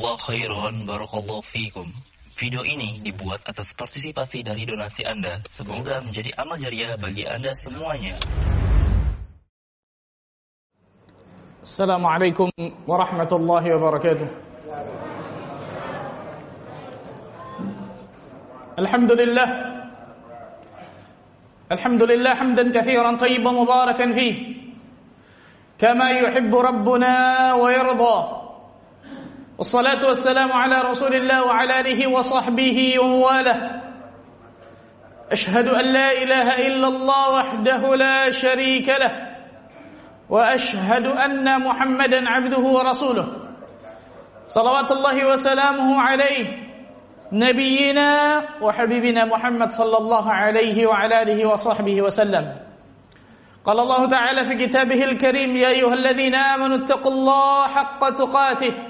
Jazakumullah khairan barakallahu fikum. Video ini dibuat atas partisipasi dari donasi Anda. Semoga menjadi amal jariah bagi Anda semuanya. Assalamualaikum warahmatullahi wabarakatuh. Alhamdulillah. Alhamdulillah hamdan katsiran tayyiban mubarakan fihi. Kama yuhibbu rabbuna wa yarda. والصلاة والسلام على رسول الله وعلى آله وصحبه ومواله. أشهد أن لا إله إلا الله وحده لا شريك له. وأشهد أن محمدا عبده ورسوله. صلوات الله وسلامه عليه. نبينا وحبيبنا محمد صلى الله عليه وعلى آله وصحبه وسلم. قال الله تعالى في كتابه الكريم يا أيها الذين آمنوا اتقوا الله حق تقاته.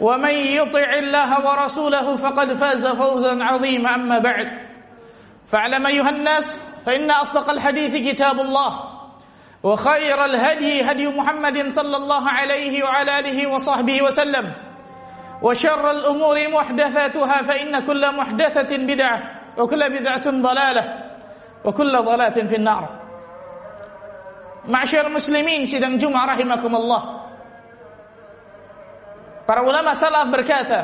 ومن يطع الله ورسوله فقد فاز فوزا عظيما أما بعد فاعلم أيها الناس فإن أصدق الحديث كتاب الله وخير الهدي هدي محمد صلى الله عليه وعلى آله وصحبه وسلم وشر الأمور محدثاتها فإن كل محدثة بدعة وكل بدعة ضلالة وكل ضلالة في النار Ma'asyar muslimin sidang Jumat rahimakumullah. Para ulama salaf berkata,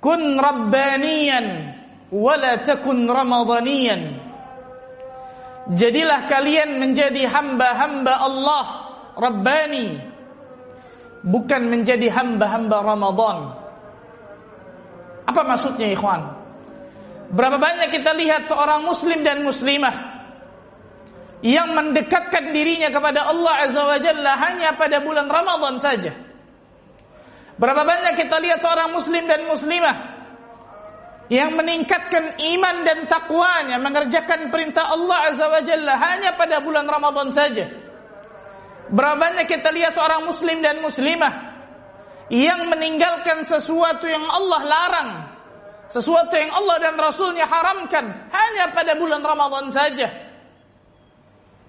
"Kun rabbaniyan wa la takun ramadaniyan." Jadilah kalian menjadi hamba-hamba Allah Rabbani bukan menjadi hamba-hamba Ramadan. Apa maksudnya ikhwan? Berapa banyak kita lihat seorang muslim dan muslimah yang mendekatkan dirinya kepada Allah Azza wa Jalla hanya pada bulan Ramadan saja. Berapa banyak kita lihat seorang muslim dan muslimah yang meningkatkan iman dan takwanya, mengerjakan perintah Allah Azza wa Jalla hanya pada bulan Ramadan saja. Berapa banyak kita lihat seorang muslim dan muslimah yang meninggalkan sesuatu yang Allah larang, sesuatu yang Allah dan Rasulnya haramkan hanya pada bulan Ramadan saja.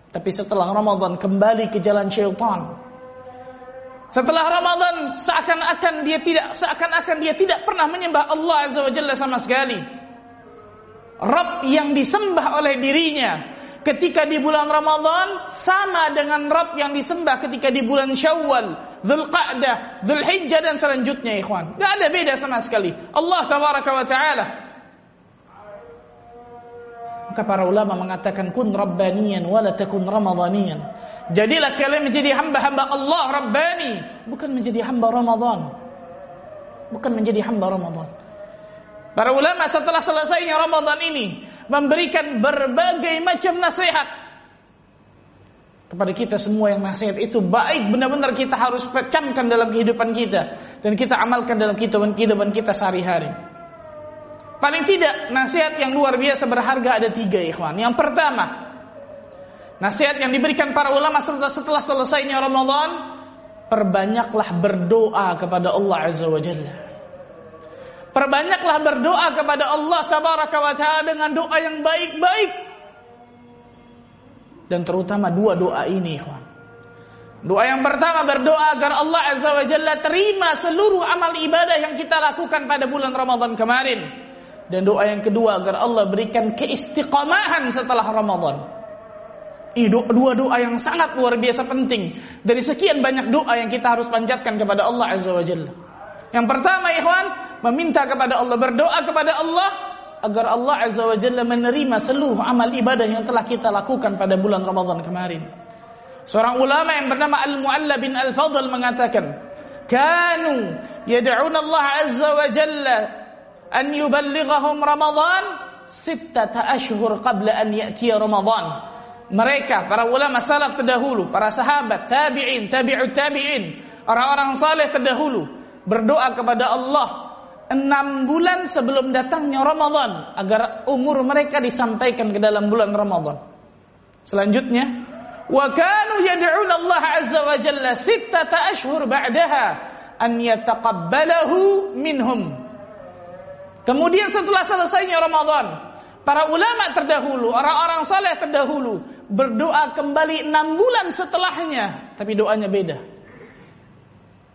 Tapi setelah Ramadan kembali ke jalan syaitan. Setelah Ramadan seakan-akan dia tidak seakan-akan dia tidak pernah menyembah Allah Azza wa Jalla sama sekali. Rabb yang disembah oleh dirinya ketika di bulan Ramadan sama dengan Rabb yang disembah ketika di bulan Syawal, Dzulqa'dah, Dzulhijjah dan selanjutnya ikhwan. Tidak ada beda sama sekali. Allah tabaraka wa taala maka para ulama mengatakan kun rabbaniyan wala takun ramadhaniyan. Jadilah kalian menjadi hamba-hamba Allah Rabbani, bukan menjadi hamba Ramadan. Bukan menjadi hamba Ramadan. Para ulama setelah selesainya Ramadan ini memberikan berbagai macam nasihat kepada kita semua yang nasihat itu baik benar-benar kita harus pecamkan dalam kehidupan kita dan kita amalkan dalam kehidupan kehidupan kita sehari-hari. Paling tidak nasihat yang luar biasa berharga ada tiga ikhwan. Yang pertama, nasihat yang diberikan para ulama setelah, setelah selesainya Ramadan, perbanyaklah berdoa kepada Allah Azza wa Jalla. Perbanyaklah berdoa kepada Allah Tabaraka wa Ta'ala dengan doa yang baik-baik. Dan terutama dua doa ini ikhwan. Doa yang pertama berdoa agar Allah Azza wa Jalla terima seluruh amal ibadah yang kita lakukan pada bulan Ramadan kemarin dan doa yang kedua agar Allah berikan keistiqomahan setelah Ramadan. Ini dua doa yang sangat luar biasa penting dari sekian banyak doa yang kita harus panjatkan kepada Allah Azza wa Jalla. Yang pertama ikhwan, meminta kepada Allah, berdoa kepada Allah agar Allah Azza wa Jalla menerima seluruh amal ibadah yang telah kita lakukan pada bulan Ramadan kemarin. Seorang ulama yang bernama Al-Mu'alla bin Al-Fadl mengatakan, "Kanu yad'una Allah Azza wa Jalla an yuballighahum Ramadan sittata ashhur qabla an ya'tiya Ramadan." Mereka para ulama salaf terdahulu, para sahabat, tabi'in, tabi'ut tabi'in, orang-orang saleh terdahulu berdoa kepada Allah enam bulan sebelum datangnya Ramadan agar umur mereka disampaikan ke dalam bulan Ramadan. Selanjutnya, wa kanu yad'un Allah azza wa jalla sittata ashhur ba'daha an yataqabbalahu minhum. Kemudian setelah selesainya Ramadan, para ulama terdahulu, orang-orang saleh terdahulu berdoa kembali enam bulan setelahnya, tapi doanya beda.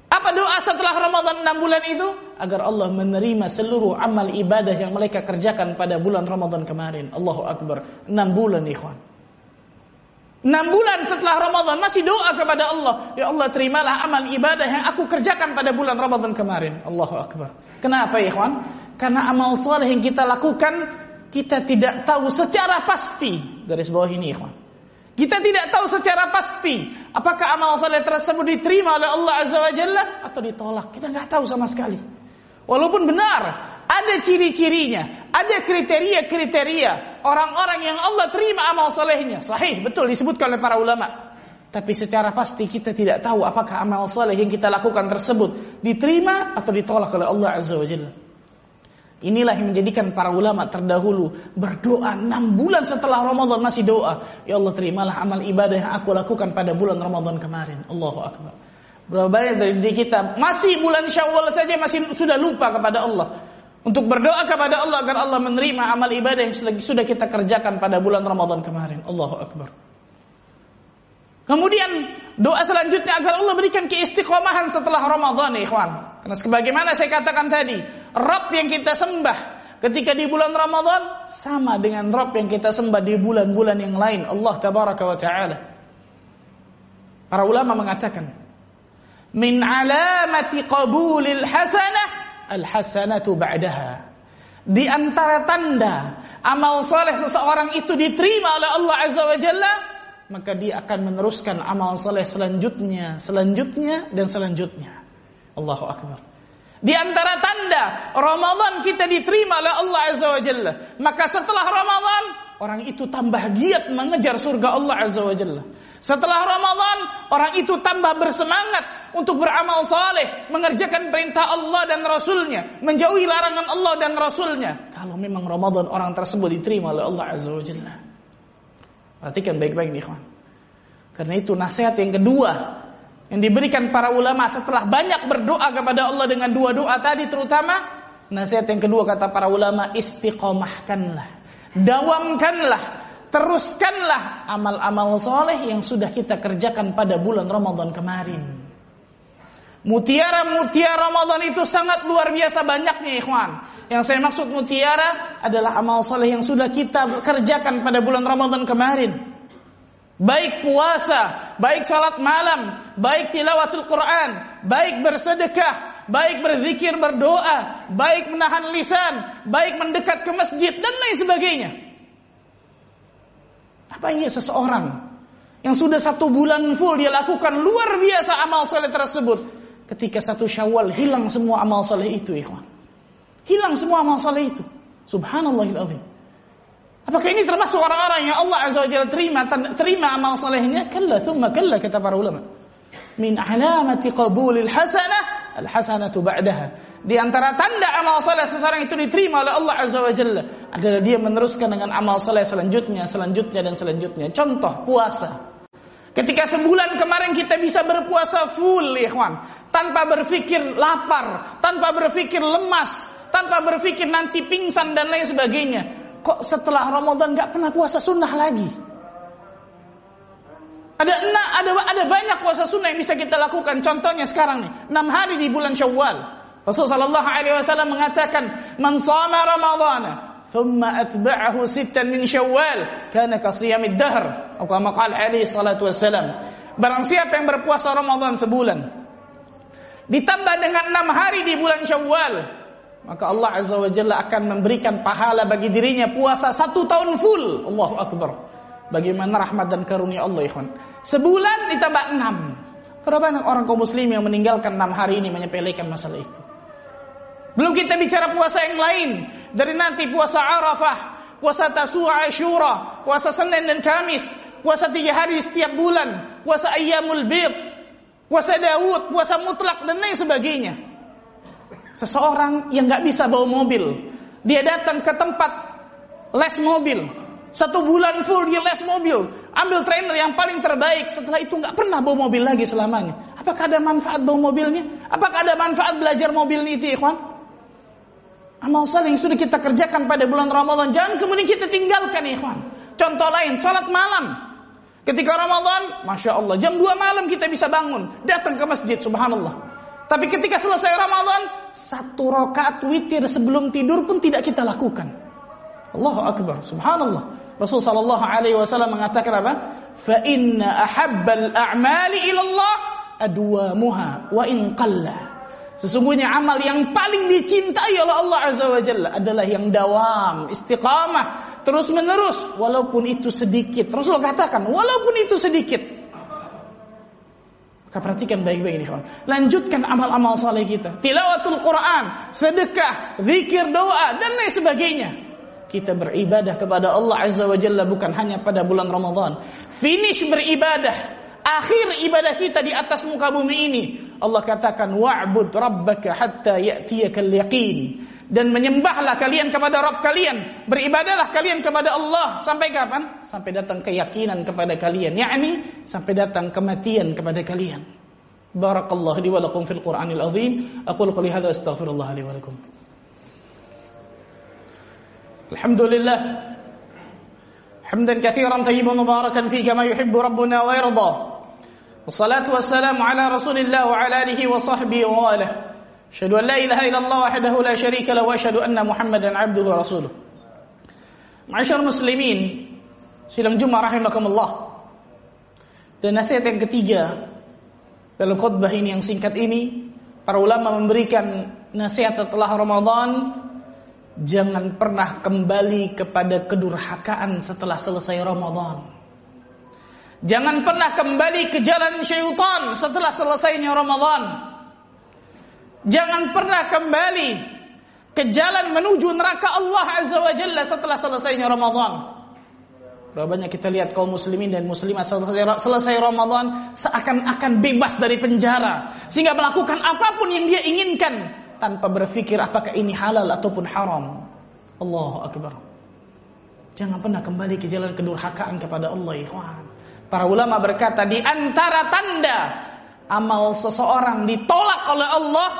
Apa doa setelah Ramadan enam bulan itu? Agar Allah menerima seluruh amal ibadah yang mereka kerjakan pada bulan Ramadan kemarin. Allahu Akbar. Enam bulan ikhwan. Enam bulan setelah Ramadan masih doa kepada Allah. Ya Allah terimalah amal ibadah yang aku kerjakan pada bulan Ramadan kemarin. Allahu Akbar. Kenapa ikhwan? Karena amal soleh yang kita lakukan kita tidak tahu secara pasti. Garis bawah ini ikhwan. Kita tidak tahu secara pasti apakah amal soleh tersebut diterima oleh Allah Azza wa Jalla atau ditolak. Kita nggak tahu sama sekali. Walaupun benar ada ciri-cirinya, ada kriteria-kriteria orang-orang yang Allah terima amal solehnya. Sahih, betul disebutkan oleh para ulama. Tapi secara pasti kita tidak tahu apakah amal soleh yang kita lakukan tersebut diterima atau ditolak oleh Allah Azza wa Jalla. Inilah yang menjadikan para ulama terdahulu berdoa enam bulan setelah Ramadan masih doa. Ya Allah terimalah amal ibadah yang aku lakukan pada bulan Ramadan kemarin. Allahu Akbar. Berapa banyak dari diri kita masih bulan Syawal saja masih sudah lupa kepada Allah. Untuk berdoa kepada Allah agar Allah menerima amal ibadah yang sudah kita kerjakan pada bulan Ramadan kemarin. Allahu Akbar. Kemudian doa selanjutnya agar Allah berikan keistiqomahan setelah Ramadan, ikhwan. Karena sebagaimana saya katakan tadi, Rabb yang kita sembah ketika di bulan Ramadan sama dengan Rabb yang kita sembah di bulan-bulan yang lain, Allah tabaraka wa taala. Para ulama mengatakan, min alamati qabulil hasanah al-hasanatu ba'daha. Di antara tanda amal soleh seseorang itu diterima oleh Allah Azza wa Jalla maka dia akan meneruskan amal soleh selanjutnya, selanjutnya, dan selanjutnya. Allahu Akbar. Di antara tanda Ramadan kita diterima oleh Allah Azza wa Jalla. Maka setelah Ramadan, orang itu tambah giat mengejar surga Allah Azza wa Jalla. Setelah Ramadan, orang itu tambah bersemangat untuk beramal saleh, mengerjakan perintah Allah dan Rasulnya, menjauhi larangan Allah dan Rasulnya. Kalau memang Ramadan orang tersebut diterima oleh Allah Azza wa Jalla. Perhatikan baik-baik nih kawan. Karena itu nasihat yang kedua yang diberikan para ulama setelah banyak berdoa kepada Allah dengan dua doa tadi terutama nasihat yang kedua kata para ulama istiqomahkanlah dawamkanlah teruskanlah amal-amal soleh yang sudah kita kerjakan pada bulan Ramadan kemarin Mutiara-mutiara Ramadan itu sangat luar biasa banyaknya ikhwan. Yang saya maksud mutiara adalah amal soleh yang sudah kita kerjakan pada bulan Ramadan kemarin. Baik puasa, baik salat malam, baik tilawatul Quran, baik bersedekah, baik berzikir berdoa, baik menahan lisan, baik mendekat ke masjid dan lain sebagainya. Apa ini seseorang yang sudah satu bulan full dia lakukan luar biasa amal soleh tersebut ketika satu syawal hilang semua amal saleh itu ikhwan. Hilang semua amal saleh itu. Subhanallahil azim. Apakah ini termasuk orang-orang yang Allah Azza wa Jalla terima terima amal salehnya? Kalla thumma kalla kata para ulama. Min alamati qabulil hasanah al hasanatu ba'daha. Di antara tanda amal saleh seseorang itu diterima oleh Allah Azza wa Jalla adalah dia meneruskan dengan amal saleh selanjutnya, selanjutnya dan selanjutnya. Contoh puasa. Ketika sebulan kemarin kita bisa berpuasa full, ikhwan tanpa berpikir lapar, tanpa berpikir lemas, tanpa berpikir nanti pingsan dan lain sebagainya. Kok setelah Ramadan nggak pernah puasa sunnah lagi? Ada ada ada banyak puasa sunnah yang bisa kita lakukan. Contohnya sekarang nih, enam hari di bulan Syawal. Rasulullah Shallallahu Alaihi Wasallam mengatakan, "Man sama Ramadan, thumma atba'ahu sittan min Syawal, kana kasiyamid dahr." Atau kama qala alaihi salatu wassalam. Barang siapa yang berpuasa Ramadan sebulan, ditambah dengan enam hari di bulan Syawal, maka Allah Azza wa Jalla akan memberikan pahala bagi dirinya puasa satu tahun full. Allahu Akbar. Bagaimana rahmat dan karunia Allah, ikhwan. Sebulan ditambah enam. Berapa banyak orang kaum muslim yang meninggalkan enam hari ini menyepelekan masalah itu. Belum kita bicara puasa yang lain. Dari nanti puasa Arafah, puasa Tasu'a Ashura, puasa Senin dan Kamis, puasa tiga hari setiap bulan, puasa Ayyamul Bid, puasa Daud, puasa mutlak dan lain sebagainya. seseorang yang nggak bisa bawa mobil. Dia datang ke tempat les mobil. Satu bulan full dia les mobil. Ambil trainer yang paling terbaik. Setelah itu nggak pernah bawa mobil lagi selamanya. Apakah ada manfaat bawa mobilnya? Apakah ada manfaat belajar mobil itu, ikhwan? Amal saleh yang sudah kita kerjakan pada bulan Ramadan jangan kemudian kita tinggalkan, ikhwan. Contoh lain, salat malam. Ketika Ramadan, Masya Allah, jam 2 malam kita bisa bangun, datang ke masjid, subhanallah. Tapi ketika selesai Ramadan, satu rakaat witir sebelum tidur pun tidak kita lakukan. Allahu Akbar, subhanallah. Rasul sallallahu alaihi wasallam mengatakan apa? Fa inna ahabbal a'mali ila Allah adwamuha wa in qalla. Sesungguhnya amal yang paling dicintai oleh Allah Azza wa Jalla adalah yang dawam, istiqamah, terus menerus walaupun itu sedikit. Rasul katakan walaupun itu sedikit. Maka perhatikan baik-baik ini kawan. Lanjutkan amal-amal soleh kita. Tilawatul Quran, sedekah, zikir, doa dan lain sebagainya. Kita beribadah kepada Allah Azza wa Jalla bukan hanya pada bulan Ramadan. Finish beribadah, akhir ibadah kita di atas muka bumi ini. Allah katakan wa'bud rabbaka hatta ya'tiyakal yaqin dan menyembahlah kalian kepada Rabb kalian, beribadahlah kalian kepada Allah sampai kapan? Sampai datang keyakinan kepada kalian, yakni sampai datang kematian kepada kalian. Barakallahu li fil Qur'anil azim. Aqulu qouli hadza astaghfirullah li. الحمد لله حمدا كثيرا طيبا مباركا فيه كما يحب ربنا ويرضى. والصلاة والسلام على رسول الله وعلى آله وصحبه وآله. أشهد أن لا إله إلا الله وحده لا شريك له وأشهد أن محمدا عبده ورسوله. معشر المسلمين سلام جمعة رحمكم الله dan nasihat yang ketiga dalam khutbah ini yang singkat ini para ulama memberikan nasihat setelah Ramadan Jangan pernah kembali kepada kedurhakaan setelah selesai Ramadan Jangan pernah kembali ke jalan syaitan setelah selesainya Ramadan Jangan pernah kembali ke jalan menuju neraka Allah Azza wa Jalla setelah selesainya Ramadan. Berapa banyak kita lihat kaum muslimin dan muslimat selesai, selesai Ramadan seakan-akan bebas dari penjara. Sehingga melakukan apa pun yang dia inginkan. Tanpa berpikir apakah ini halal ataupun haram. Allahu Akbar. Jangan pernah kembali ke jalan kedurhakaan kepada Allah. Ikhwan. Para ulama berkata di antara tanda amal seseorang ditolak oleh Allah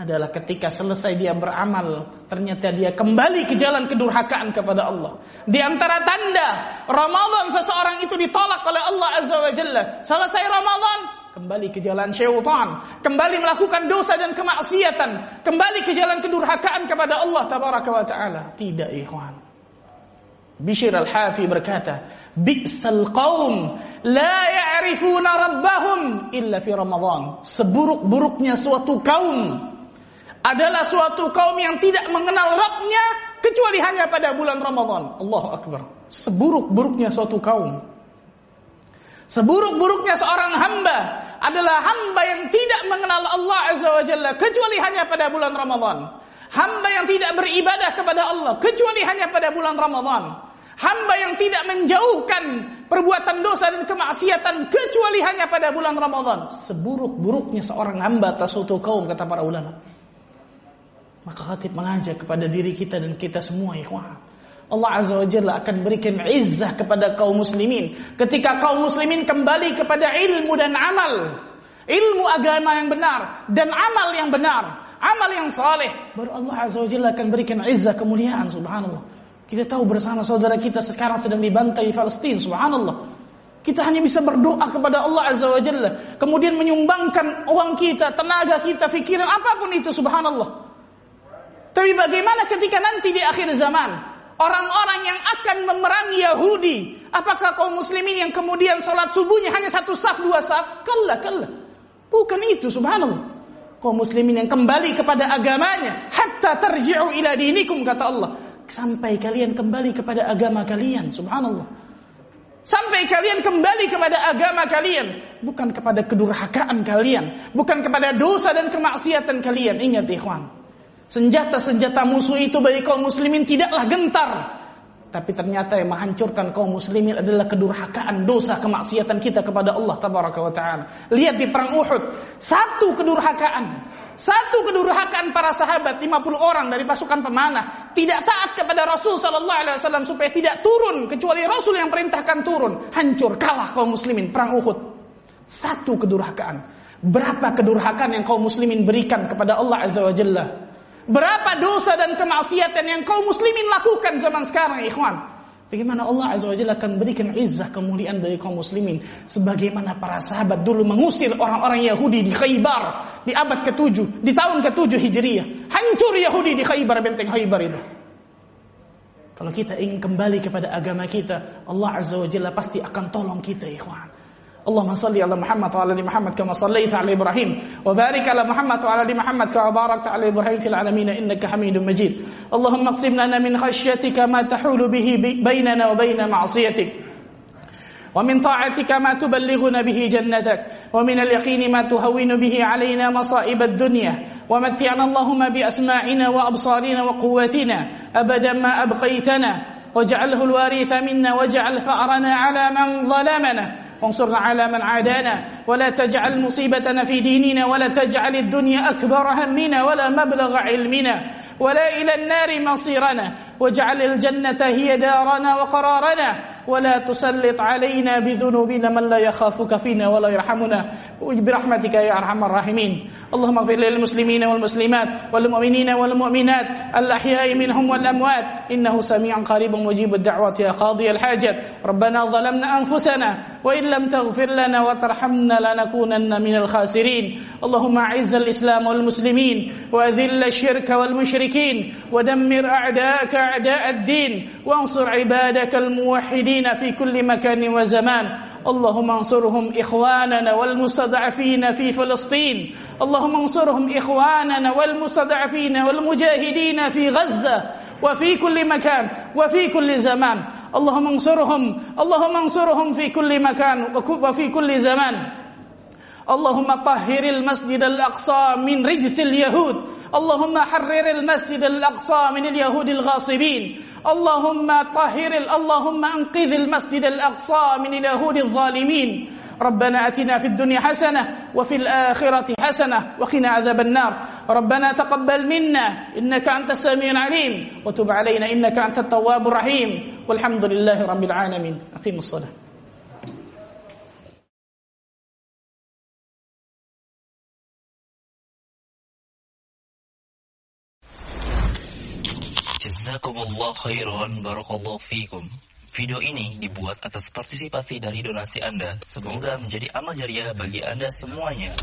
adalah ketika selesai dia beramal ternyata dia kembali ke jalan kedurhakaan kepada Allah. Di antara tanda Ramadan seseorang itu ditolak oleh Allah Azza wa Jalla. Selesai Ramadan kembali ke jalan syaitan, kembali melakukan dosa dan kemaksiatan, kembali ke jalan kedurhakaan kepada Allah tabaraka wa taala. Tidak ikhwan. Bishr al-Hafi berkata, "Bi'sal qaum la ya'rifuna rabbahum illa fi Ramadan." Seburuk-buruknya suatu kaum adalah suatu kaum yang tidak mengenal Rabbnya kecuali hanya pada bulan Ramadan. Allahu Akbar. Seburuk-buruknya suatu kaum. Seburuk-buruknya seorang hamba adalah hamba yang tidak mengenal Allah Azza wa Jalla kecuali hanya pada bulan Ramadan. Hamba yang tidak beribadah kepada Allah kecuali hanya pada bulan Ramadan. Hamba yang tidak menjauhkan perbuatan dosa dan kemaksiatan kecuali hanya pada bulan Ramadan. Seburuk-buruknya seorang hamba atas suatu kaum kata para ulama. Maka khatib mengajak kepada diri kita dan kita semua ikhwan. Allah Azza wa Jalla akan berikan izzah kepada kaum muslimin. Ketika kaum muslimin kembali kepada ilmu dan amal. Ilmu agama yang benar. Dan amal yang benar. Amal yang saleh. Baru Allah Azza wa Jalla akan berikan izzah kemuliaan subhanallah. Kita tahu bersama saudara kita sekarang sedang dibantai Palestina subhanallah. Kita hanya bisa berdoa kepada Allah Azza wa Jalla. Kemudian menyumbangkan uang kita, tenaga kita, pikiran, apa pun itu subhanallah. Tapi bagaimana ketika nanti di akhir zaman orang-orang yang akan memerangi Yahudi, apakah kaum muslimin yang kemudian sholat subuhnya hanya satu saf dua saf? Kalla, kalla. Bukan itu, subhanallah. Kaum muslimin yang kembali kepada agamanya, hatta terji'u ila dinikum kata Allah. Sampai kalian kembali kepada agama kalian, subhanallah. Sampai kalian kembali kepada agama kalian, bukan kepada kedurhakaan kalian, bukan kepada dosa dan kemaksiatan kalian. Ingat ikhwan, Senjata-senjata musuh itu bagi kaum muslimin tidaklah gentar. Tapi ternyata yang menghancurkan kaum muslimin adalah kedurhakaan dosa kemaksiatan kita kepada Allah tabaraka wa taala. Lihat di perang Uhud, satu kedurhakaan. Satu kedurhakaan para sahabat 50 orang dari pasukan pemanah tidak taat kepada Rasul sallallahu alaihi wasallam supaya tidak turun kecuali Rasul yang perintahkan turun. Hancur kalah kaum muslimin perang Uhud. Satu kedurhakaan. Berapa kedurhakaan yang kaum muslimin berikan kepada Allah azza wa jalla? Berapa dosa dan kemaksiatan yang kaum muslimin lakukan zaman sekarang, ikhwan? Bagaimana Allah Azza wa Jalla akan berikan izzah kemuliaan bagi kaum muslimin sebagaimana para sahabat dulu mengusir orang-orang Yahudi di Khaybar di abad ke-7, di tahun ke-7 Hijriyah. Hancur Yahudi di Khaybar benteng Khaybar itu. Kalau kita ingin kembali kepada agama kita, Allah Azza wa Jalla pasti akan tolong kita, ikhwan. اللهم صل على محمد وعلى آل محمد كما صليت على إبراهيم وبارك على محمد وعلى آل محمد كما باركت على إبراهيم في العالمين إنك حميد مجيد. اللهم اقسم لنا من خشيتك ما تحول به بيننا وبين معصيتك ومن طاعتك ما تبلغنا به جنتك ومن اليقين ما تهون به علينا مصائب الدنيا ومتعنا اللهم بأسماعنا وأبصارنا وقوتنا أبدا ما أبقيتنا واجعله الوارث منا واجعل ثأرنا على من ظلمنا وانصرنا على من عادانا ولا تجعل مصيبتنا في ديننا ولا تجعل الدنيا أكبر همنا ولا مبلغ علمنا ولا إلى النار مصيرنا. واجعل الجنة هي دارنا وقرارنا ولا تسلط علينا بذنوبنا من لا يخافك فينا ولا يرحمنا. برحمتك يا أرحم الراحمين. اللهم اغفر للمسلمين والمسلمات والمؤمنين والمؤمنات الأحياء منهم والأموات. إنه سميع قريب مجيب الدعوات يا قاضي الحاجة. ربنا ظلمنا أنفسنا وإن لم تغفر لنا وترحمنا لنكونن من الخاسرين. اللهم أعز الإسلام والمسلمين وأذل الشرك والمشركين ودمر أعداءك أعداء الدين وانصر عبادك الموحدين في كل مكان وزمان. اللهم انصرهم إخواننا والمستضعفين في فلسطين. اللهم انصرهم إخواننا والمستضعفين والمجاهدين في غزة وفي كل مكان وفي كل زمان. اللهم انصرهم اللهم انصرهم في كل مكان وفي كل زمان. اللهم طهر المسجد الأقصى من رجس اليهود. اللهم حرر المسجد الأقصى من اليهود الغاصبين. اللهم طهر اللهم أنقذ المسجد الأقصى من اليهود الظالمين. ربنا أتنا في الدنيا حسنة وفي الآخرة حسنة وقنا عذاب النار. ربنا تقبل منا إنك أنت السميع العليم. وتب علينا إنك أنت التواب الرحيم. والحمد لله رب العالمين. أقيموا الصلاة. Jazakumullah khairan barakallahu fikum. Video ini dibuat atas partisipasi dari donasi Anda. Semoga menjadi amal jariah bagi Anda semuanya.